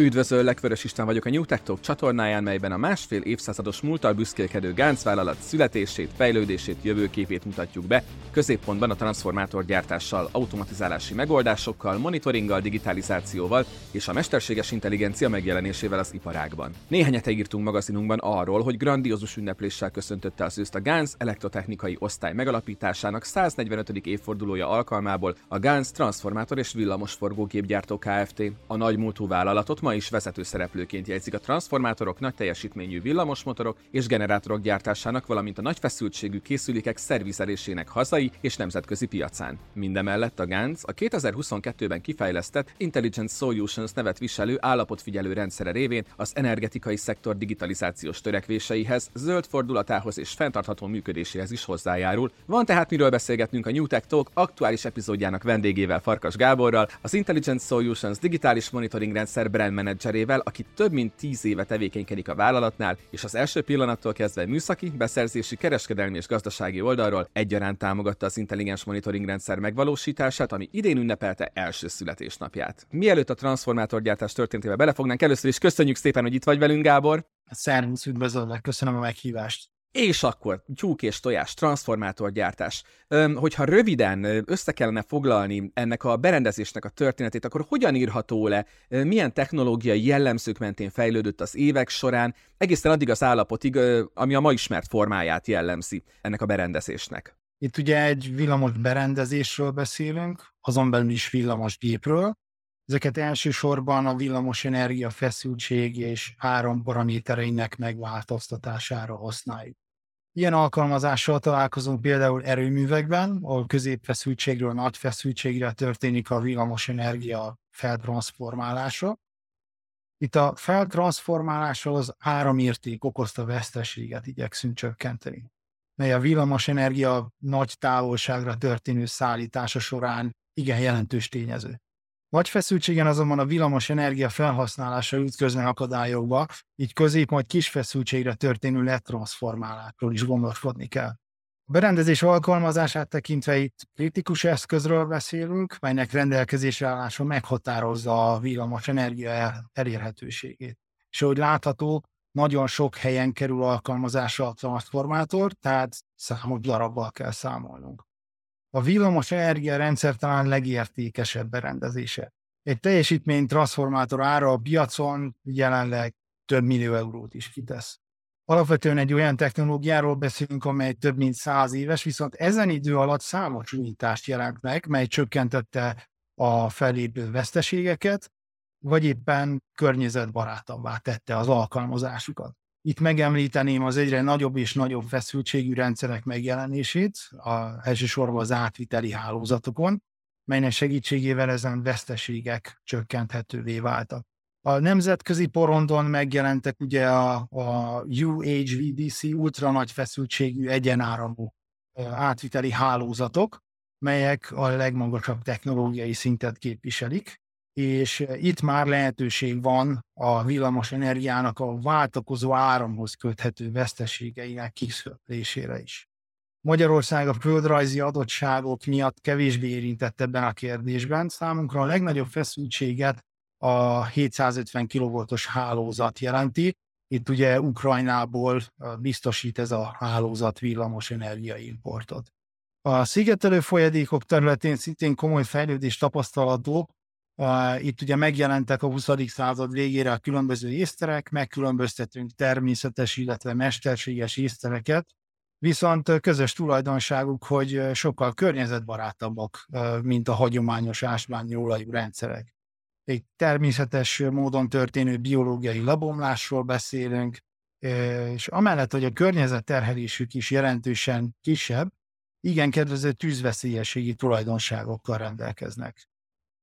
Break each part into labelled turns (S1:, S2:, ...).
S1: Üdvözöllek, Vörös István vagyok a New Tech Talk csatornáján, melyben a másfél évszázados múltal büszkélkedő Gánc vállalat születését, fejlődését, jövőképét mutatjuk be, középpontban a transformátorgyártással, automatizálási megoldásokkal, monitoringgal, digitalizációval és a mesterséges intelligencia megjelenésével az iparágban. Néhány hete írtunk magazinunkban arról, hogy grandiózus ünnepléssel köszöntötte az őszt a Gánc elektrotechnikai osztály megalapításának 145. évfordulója alkalmából a Gánc Transformátor és Villamosforgógépgyártó Kft. A nagymúltú vállalatot ma is vezető szereplőként jegyzik a transformátorok, nagy teljesítményű villamosmotorok és generátorok gyártásának, valamint a nagy feszültségű készülékek szervizelésének hazai és nemzetközi piacán. Mindemellett a GANZ a 2022-ben kifejlesztett Intelligent Solutions nevet viselő állapotfigyelő rendszere révén az energetikai szektor digitalizációs törekvéseihez, zöld fordulatához és fenntartható működéséhez is hozzájárul. Van tehát miről beszélgetnünk a New Tech Talk aktuális epizódjának vendégével Farkas Gáborral, az Intelligent Solutions digitális monitoring rendszer brand menedzserével, aki több mint 10 éve tevékenykedik a vállalatnál, és az első pillanattól kezdve műszaki, beszerzési, kereskedelmi és gazdasági oldalról egyaránt támogatta az intelligens monitoring rendszer megvalósítását, ami idén ünnepelte első születésnapját. Mielőtt a transformátorgyártás történetébe belefognánk, először is köszönjük szépen, hogy itt vagy velünk, Gábor.
S2: Szervusz, üdvözöllek, köszönöm a meghívást.
S1: És akkor tyúk és tojás, transformátorgyártás. Öm, hogyha röviden össze kellene foglalni ennek a berendezésnek a történetét, akkor hogyan írható le, milyen technológiai jellemzők mentén fejlődött az évek során, egészen addig az állapotig, ami a ma ismert formáját jellemzi ennek a berendezésnek?
S2: Itt ugye egy villamos berendezésről beszélünk, azon belül is villamos gépről. Ezeket elsősorban a villamos energia feszültség és paramétereinek megváltoztatására használjuk. Ilyen alkalmazással találkozunk például erőművekben, ahol középfeszültségről nagy feszültségre történik a villamos energia feltranszformálása. Itt a feltranszformálással az áramérték okozta veszteséget igyekszünk csökkenteni, mely a villamos energia nagy távolságra történő szállítása során igen jelentős tényező. Nagy feszültségen azonban a villamos energia felhasználása ütközne akadályokba, így közép majd kis feszültségre történő letranszformálásról is gondoskodni kell. A berendezés alkalmazását tekintve itt kritikus eszközről beszélünk, melynek rendelkezésre állása meghatározza a villamos energia elérhetőségét. És ahogy látható, nagyon sok helyen kerül alkalmazásra a transformátor, tehát számos darabbal kell számolnunk. A villamos energia rendszer talán legértékesebb berendezése. Egy teljesítmény transformátor ára a piacon jelenleg több millió eurót is kitesz. Alapvetően egy olyan technológiáról beszélünk, amely több mint száz éves, viszont ezen idő alatt számos újítást jelent meg, mely csökkentette a felépő veszteségeket, vagy éppen környezetbarátabbá tette az alkalmazásukat. Itt megemlíteném az egyre nagyobb és nagyobb feszültségű rendszerek megjelenését, a, elsősorban az átviteli hálózatokon, melynek segítségével ezen veszteségek csökkenthetővé váltak. A nemzetközi porondon megjelentek ugye a, a UHVDC ultra nagy feszültségű egyenáramú átviteli hálózatok, melyek a legmagasabb technológiai szintet képviselik, és eh, itt már lehetőség van a villamos energiának a váltakozó áramhoz köthető veszteségeinek kiszöplésére is. Magyarország a földrajzi adottságok miatt kevésbé érintett ebben a kérdésben. Számunkra a legnagyobb feszültséget a 750 kV-os hálózat jelenti. Itt ugye Ukrajnából eh, biztosít ez a hálózat villamos energiaimportot. A szigetelő folyadékok területén szintén komoly fejlődés tapasztalatú, itt ugye megjelentek a 20. század végére a különböző észterek, megkülönböztetünk természetes, illetve mesterséges észtereket, viszont közös tulajdonságuk, hogy sokkal környezetbarátabbak, mint a hagyományos ásványi olajú rendszerek. Egy természetes módon történő biológiai labomlásról beszélünk, és amellett, hogy a környezet terhelésük is jelentősen kisebb, igen kedvező tűzveszélyességi tulajdonságokkal rendelkeznek.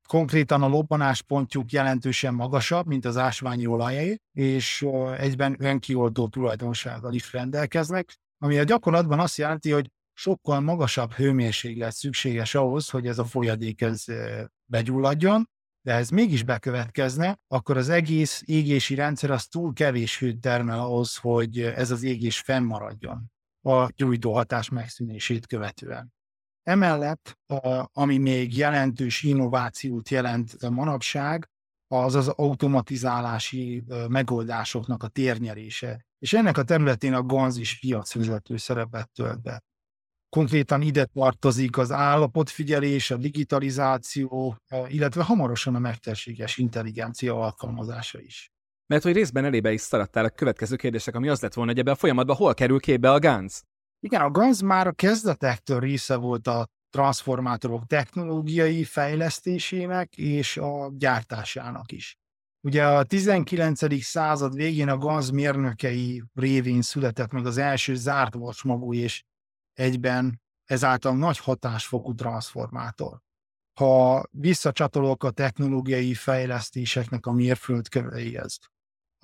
S2: Konkrétan a lobbanáspontjuk jelentősen magasabb, mint az ásványi olajé, és egyben önkioldó tulajdonsággal is rendelkeznek, ami a gyakorlatban azt jelenti, hogy sokkal magasabb hőmérséklet szükséges ahhoz, hogy ez a folyadék ez begyulladjon, de ez mégis bekövetkezne, akkor az egész égési rendszer az túl kevés hőt termel ahhoz, hogy ez az égés fennmaradjon a gyújtó hatás megszűnését követően. Emellett, ami még jelentős innovációt jelent manapság, az az automatizálási megoldásoknak a térnyerése. És ennek a területén a GANZ is piacvezető szerepet tölt be. Konkrétan ide tartozik az állapotfigyelés, a digitalizáció, illetve hamarosan a mesterséges intelligencia alkalmazása is.
S1: Mert hogy részben elébe is szaladtál a következő kérdések, ami az lett volna, hogy ebbe a folyamatban hol kerül képbe a GANZ?
S2: Igen, a GANZ már a kezdetektől része volt a transformátorok technológiai fejlesztésének és a gyártásának is. Ugye a 19. század végén a GANZ mérnökei révén született meg az első zárt vacsmagú és egyben ezáltal nagy hatásfokú transformátor. Ha visszacsatolok a technológiai fejlesztéseknek a mérföldköveihez,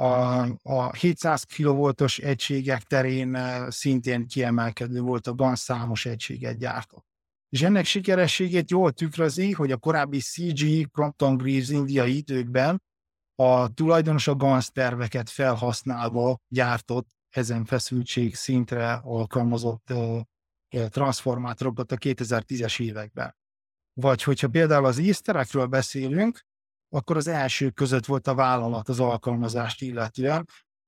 S2: a, a 700 kV-os egységek terén eh, szintén kiemelkedő volt a GAN számos egységet gyártott. És ennek sikerességét jól tükrözi, hogy a korábbi CG Crompton Greaves indiai időkben a tulajdonos a GANS terveket felhasználva gyártott ezen feszültség szintre alkalmazott uh, transformátorokat a 2010-es években. Vagy hogyha például az észterekről beszélünk, akkor az első között volt a vállalat az alkalmazást illetően,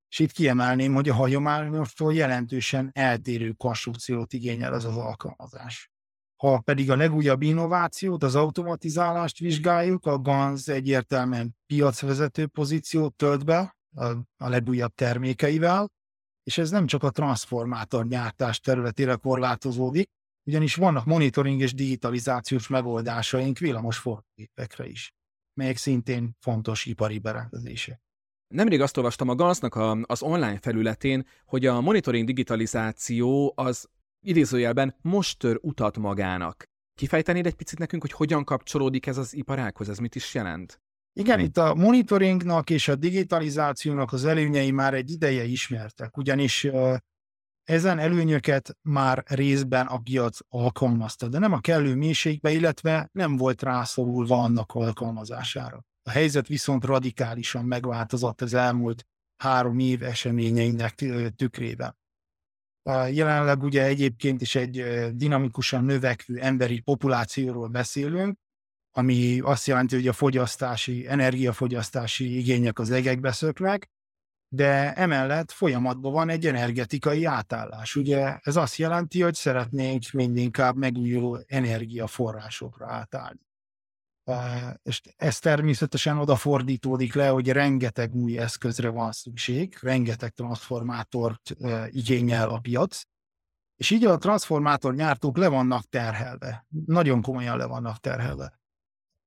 S2: és itt kiemelném, hogy a hagyományostól jelentősen eltérő konstrukciót igényel ez az alkalmazás. Ha pedig a legújabb innovációt, az automatizálást vizsgáljuk, a GANZ egyértelműen piacvezető pozíciót tölt be a, a legújabb termékeivel, és ez nem csak a transformátor gyártás területére korlátozódik, ugyanis vannak monitoring és digitalizációs megoldásaink villamos fordítógépekre is melyek szintén fontos ipari berendezések.
S1: Nemrég azt olvastam a GANZ-nak az online felületén, hogy a monitoring digitalizáció az idézőjelben most tör utat magának. Kifejtenéd egy picit nekünk, hogy hogyan kapcsolódik ez az iparághoz, ez mit is jelent?
S2: Igen, itt a monitoringnak és a digitalizációnak az előnyei már egy ideje ismertek, ugyanis ezen előnyöket már részben a piac alkalmazta, de nem a kellő mélységbe, illetve nem volt rászorulva annak alkalmazására. A helyzet viszont radikálisan megváltozott az elmúlt három év eseményeinek tükrében. Jelenleg ugye egyébként is egy dinamikusan növekvő emberi populációról beszélünk, ami azt jelenti, hogy a fogyasztási, energiafogyasztási igények az egekbe szöknek, de emellett folyamatban van egy energetikai átállás. Ugye ez azt jelenti, hogy szeretnénk mindinkább megújuló energiaforrásokra átállni. És ez természetesen odafordítódik le, hogy rengeteg új eszközre van szükség, rengeteg transformátort igényel a piac, és így a transformátor nyártók le vannak terhelve. Nagyon komolyan le vannak terhelve.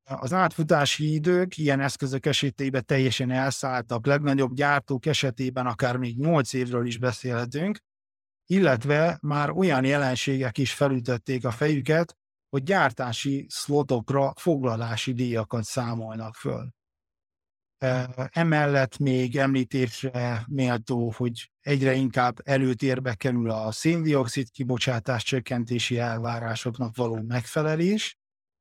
S2: Az átfutási idők ilyen eszközök esetében teljesen elszálltak, legnagyobb gyártók esetében akár még 8 évről is beszélhetünk, illetve már olyan jelenségek is felütötték a fejüket, hogy gyártási szlotokra foglalási díjakat számolnak föl. Emellett még említésre méltó, hogy egyre inkább előtérbe kerül a széndiokszid kibocsátás csökkentési elvárásoknak való megfelelés,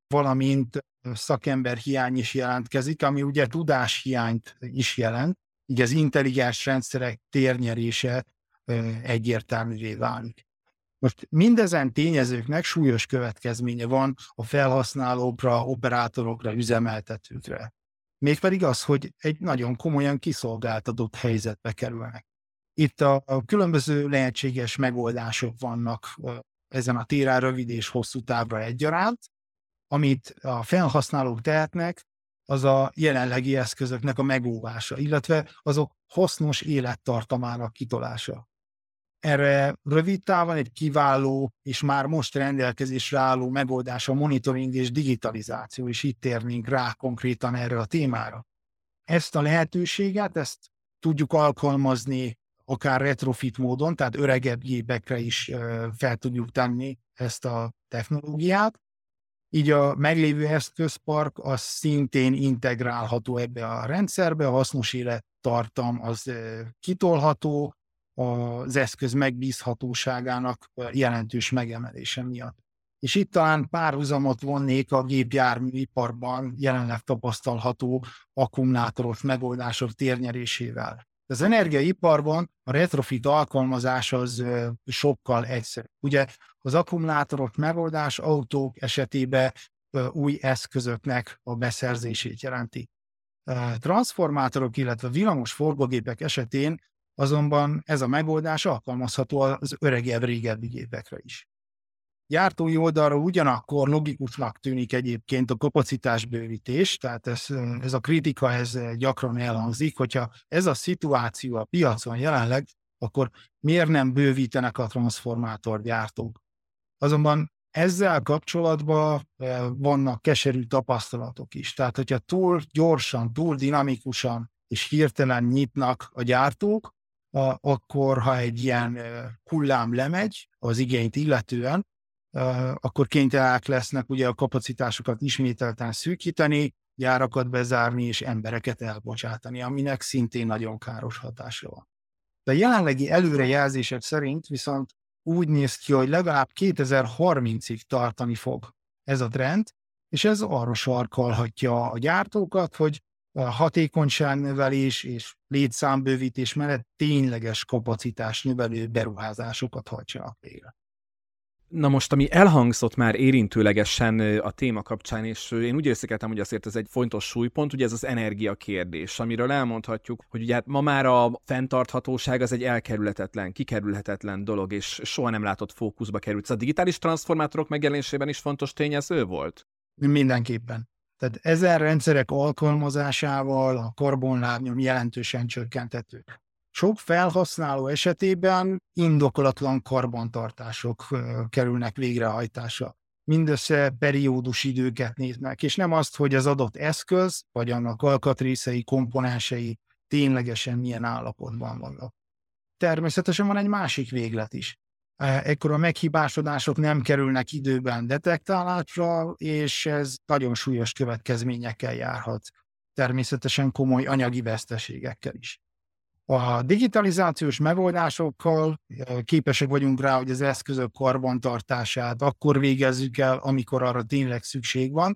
S2: valamint szakember hiány is jelentkezik, ami ugye tudáshiányt is jelent, így az intelligens rendszerek térnyerése egyértelművé válik. Most mindezen tényezőknek súlyos következménye van a felhasználókra, operátorokra, üzemeltetőkre. Mégpedig az, hogy egy nagyon komolyan kiszolgáltatott helyzetbe kerülnek. Itt a, a különböző lehetséges megoldások vannak ezen a téren rövid és hosszú távra egyaránt, amit a felhasználók tehetnek, az a jelenlegi eszközöknek a megóvása, illetve azok hasznos élettartamának kitolása. Erre rövid távon egy kiváló és már most rendelkezésre álló megoldás a monitoring és digitalizáció, és itt térnénk rá konkrétan erre a témára. Ezt a lehetőséget, ezt tudjuk alkalmazni akár retrofit módon, tehát öregebb gépekre is fel tudjuk tenni ezt a technológiát, így a meglévő eszközpark az szintén integrálható ebbe a rendszerbe, a hasznos élettartam az kitolható, az eszköz megbízhatóságának jelentős megemelése miatt. És itt talán párhuzamot vonnék a gépjárműiparban jelenleg tapasztalható akkumulátoros megoldások térnyerésével. Az energiaiparban a retrofit alkalmazás az sokkal egyszerűbb. Ugye az akkumulátorok megoldás autók esetében új eszközöknek a beszerzését jelenti. Transformátorok, illetve villamos forgógépek esetén azonban ez a megoldás alkalmazható az öregebb, régebbi gépekre is. Gyártói oldalra ugyanakkor logikusnak tűnik egyébként a kapacitásbővítés, tehát ez, ez a kritika ez gyakran elhangzik, hogyha ez a szituáció a piacon jelenleg, akkor miért nem bővítenek a transformátorgyártók? Azonban ezzel kapcsolatban vannak keserű tapasztalatok is. Tehát, hogyha túl gyorsan, túl dinamikusan és hirtelen nyitnak a gyártók, akkor ha egy ilyen hullám lemegy az igényt illetően, akkor kénytelenek lesznek ugye a kapacitásokat ismételten szűkíteni, gyárakat bezárni és embereket elbocsátani, aminek szintén nagyon káros hatása van. De a jelenlegi előrejelzések szerint viszont úgy néz ki, hogy legalább 2030-ig tartani fog ez a trend, és ez arra sarkalhatja a gyártókat, hogy a hatékonyságnövelés és létszámbővítés mellett tényleges kapacitás növelő beruházásokat hagyjanak végre.
S1: Na most, ami elhangzott már érintőlegesen a téma kapcsán, és én úgy érzékeltem, hogy azért ez egy fontos súlypont, ugye ez az energia kérdés, amiről elmondhatjuk, hogy ugye hát ma már a fenntarthatóság az egy elkerülhetetlen, kikerülhetetlen dolog, és soha nem látott fókuszba került. Szóval a digitális transformátorok megjelenésében is fontos tényező volt?
S2: Mindenképpen. Tehát ezen rendszerek alkalmazásával a karbonlábnyom jelentősen csökkentető. Sok felhasználó esetében indokolatlan karbantartások kerülnek végrehajtásra. Mindössze periódus időket néznek, és nem azt, hogy az adott eszköz, vagy annak alkatrészei, komponensei ténylegesen milyen állapotban vannak. Természetesen van egy másik véglet is. Ekkor a meghibásodások nem kerülnek időben detektálásra, és ez nagyon súlyos következményekkel járhat. Természetesen komoly anyagi veszteségekkel is. A digitalizációs megoldásokkal képesek vagyunk rá, hogy az eszközök karbantartását akkor végezzük el, amikor arra tényleg szükség van,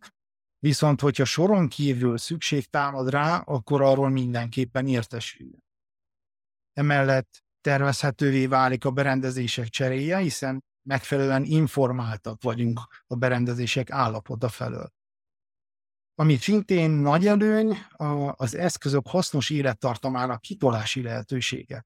S2: viszont hogyha soron kívül szükség támad rá, akkor arról mindenképpen értesül. Emellett tervezhetővé válik a berendezések cseréje, hiszen megfelelően informáltak vagyunk a berendezések állapota felől. Ami szintén nagy előny, az eszközök hasznos élettartamának kitolási lehetősége.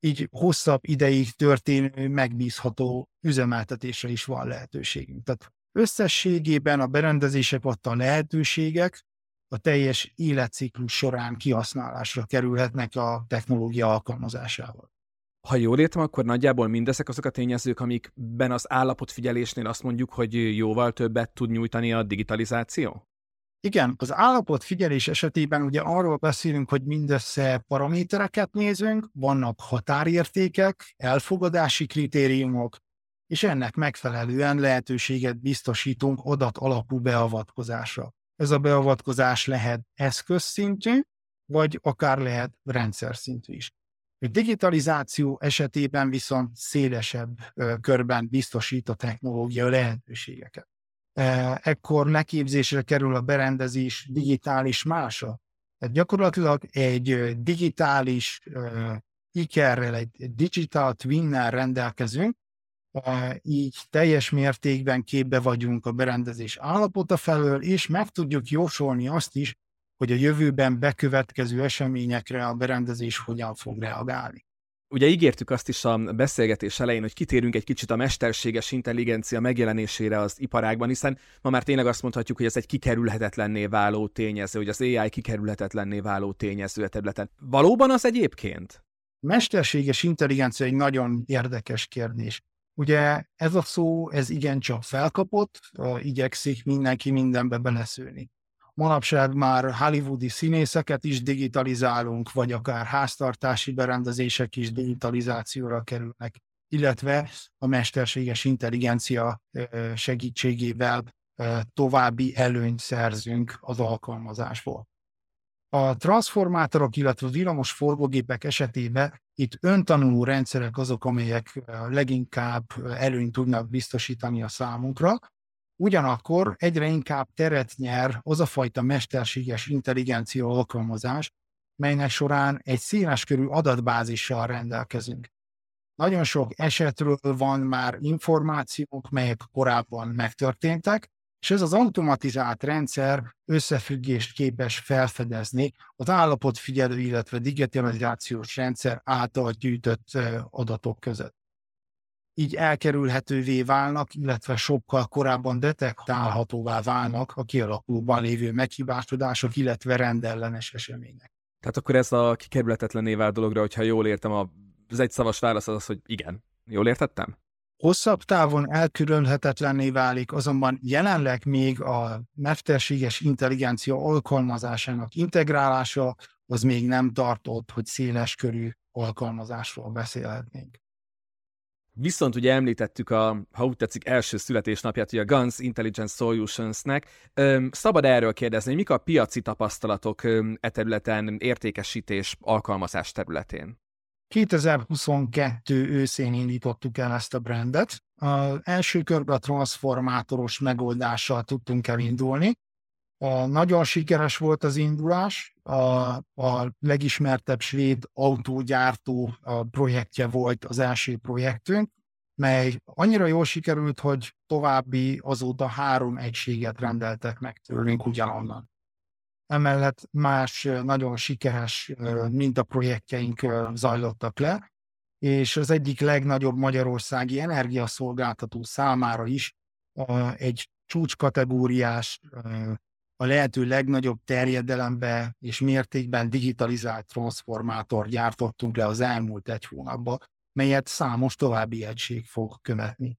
S2: Így hosszabb ideig történő, megbízható üzemeltetésre is van lehetőségünk. Tehát összességében a berendezések adta lehetőségek a teljes életciklus során kihasználásra kerülhetnek a technológia alkalmazásával.
S1: Ha jól értem, akkor nagyjából mindezek azok a tényezők, amikben az állapotfigyelésnél azt mondjuk, hogy jóval többet tud nyújtani a digitalizáció?
S2: Igen, az állapotfigyelés esetében ugye arról beszélünk, hogy mindössze paramétereket nézünk, vannak határértékek, elfogadási kritériumok, és ennek megfelelően lehetőséget biztosítunk adat alapú beavatkozásra. Ez a beavatkozás lehet eszközszintű, vagy akár lehet rendszer szintű is. A digitalizáció esetében viszont szélesebb körben biztosít a technológia lehetőségeket. Ekkor leképzésre kerül a berendezés digitális mása. Tehát gyakorlatilag egy digitális ikerrel, egy digital twinnel rendelkezünk, így teljes mértékben képbe vagyunk a berendezés állapota felől, és meg tudjuk jósolni azt is, hogy a jövőben bekövetkező eseményekre a berendezés hogyan fog reagálni.
S1: Ugye ígértük azt is a beszélgetés elején, hogy kitérünk egy kicsit a mesterséges intelligencia megjelenésére az iparágban, hiszen ma már tényleg azt mondhatjuk, hogy ez egy kikerülhetetlenné váló tényező, hogy az AI kikerülhetetlenné váló tényező a területen. Valóban az egyébként?
S2: Mesterséges intelligencia egy nagyon érdekes kérdés. Ugye ez a szó, ez igencsak felkapott, igyekszik mindenki mindenbe beleszőni. Manapság már hollywoodi színészeket is digitalizálunk, vagy akár háztartási berendezések is digitalizációra kerülnek, illetve a mesterséges intelligencia segítségével további előnyt szerzünk az alkalmazásból. A transformátorok, illetve villamos forgógépek esetében itt öntanuló rendszerek azok, amelyek leginkább előnyt tudnak biztosítani a számunkra, Ugyanakkor egyre inkább teret nyer az a fajta mesterséges intelligencia alkalmazás, melynek során egy széleskörű adatbázissal rendelkezünk. Nagyon sok esetről van már információk, melyek korábban megtörténtek, és ez az automatizált rendszer összefüggést képes felfedezni az állapotfigyelő, illetve digitalizációs rendszer által gyűjtött adatok között. Így elkerülhetővé válnak, illetve sokkal korábban detektálhatóvá válnak a kialakulóban lévő meghibásodások, illetve rendellenes események.
S1: Tehát akkor ez a kikerülhetetlené vált dologra, hogyha jól értem, az egy szavas válasz az az, hogy igen. Jól értettem?
S2: hosszabb távon elkülönhetetlenné válik, azonban jelenleg még a mesterséges intelligencia alkalmazásának integrálása az még nem tartott, hogy széles körű alkalmazásról beszélhetnénk.
S1: Viszont ugye említettük a, ha úgy tetszik, első születésnapját, ugye a Guns Intelligence Solutions-nek. Szabad erről kérdezni, hogy mik a piaci tapasztalatok e területen, értékesítés, alkalmazás területén?
S2: 2022 őszén indítottuk el ezt a brandet. Az első körben a transformátoros megoldással tudtunk elindulni. A, nagyon sikeres volt az indulás, a, a legismertebb svéd autógyártó projektje volt az első projektünk, mely annyira jól sikerült, hogy további azóta három egységet rendeltek meg tőlünk ugyanonnan. Emellett más nagyon sikeres mintaprojektjeink zajlottak le, és az egyik legnagyobb magyarországi energiaszolgáltató számára is egy csúcskategóriás, a lehető legnagyobb terjedelembe és mértékben digitalizált transformátor gyártottunk le az elmúlt egy hónapban, melyet számos további egység fog követni.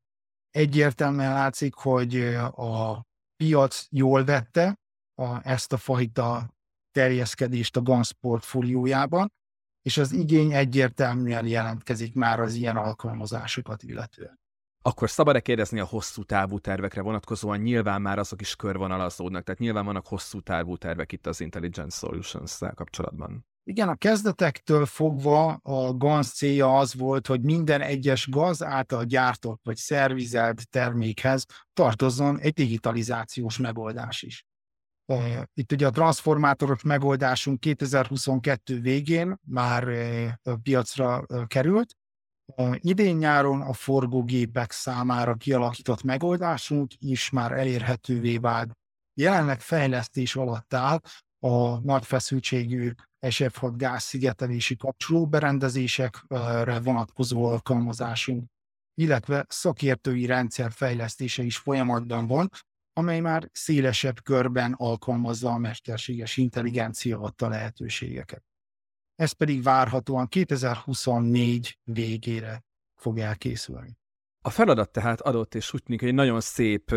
S2: Egyértelműen látszik, hogy a piac jól vette, a, ezt a fajta terjeszkedést a GANS portfóliójában, és az igény egyértelműen jelentkezik már az ilyen alkalmazásokat illetően.
S1: Akkor szabad-e kérdezni a hosszú távú tervekre vonatkozóan? Nyilván már azok is körvonalazódnak, tehát nyilván vannak hosszú távú tervek itt az Intelligence Solutions-szel kapcsolatban.
S2: Igen, a kezdetektől fogva a GANS célja az volt, hogy minden egyes gaz által gyártott vagy szervizelt termékhez tartozzon egy digitalizációs megoldás is. Itt ugye a transformátoros megoldásunk 2022 végén már piacra került. Idén-nyáron a forgógépek számára kialakított megoldásunk is már elérhetővé vált. Jelenleg fejlesztés alatt áll a nagy feszültségű SF6 gáz szigetelési kapcsolóberendezésekre vonatkozó alkalmazásunk, illetve szakértői rendszer fejlesztése is folyamatban van, amely már szélesebb körben alkalmazza a mesterséges intelligencia adta lehetőségeket. Ez pedig várhatóan 2024 végére fog elkészülni.
S1: A feladat tehát adott, és úgy tűnik, hogy egy nagyon szép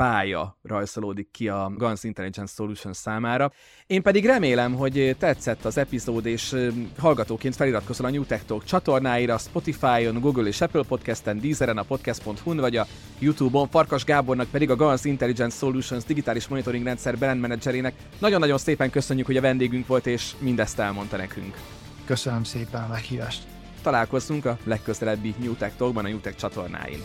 S1: pálya rajzolódik ki a Guns Intelligence Solutions számára. Én pedig remélem, hogy tetszett az epizód, és hallgatóként feliratkozol a New Tech Talk csatornáira, Spotify-on, Google és Apple Podcast-en, Deezeren, a podcast.hu-n, vagy a YouTube-on. Farkas Gábornak pedig a Guns Intelligence Solutions digitális monitoring rendszer brand managerének nagyon-nagyon szépen köszönjük, hogy a vendégünk volt, és mindezt elmondta nekünk.
S2: Köszönöm szépen a meghívást.
S1: Találkozunk a legközelebbi New Tech Talkban a New Tech csatornáin.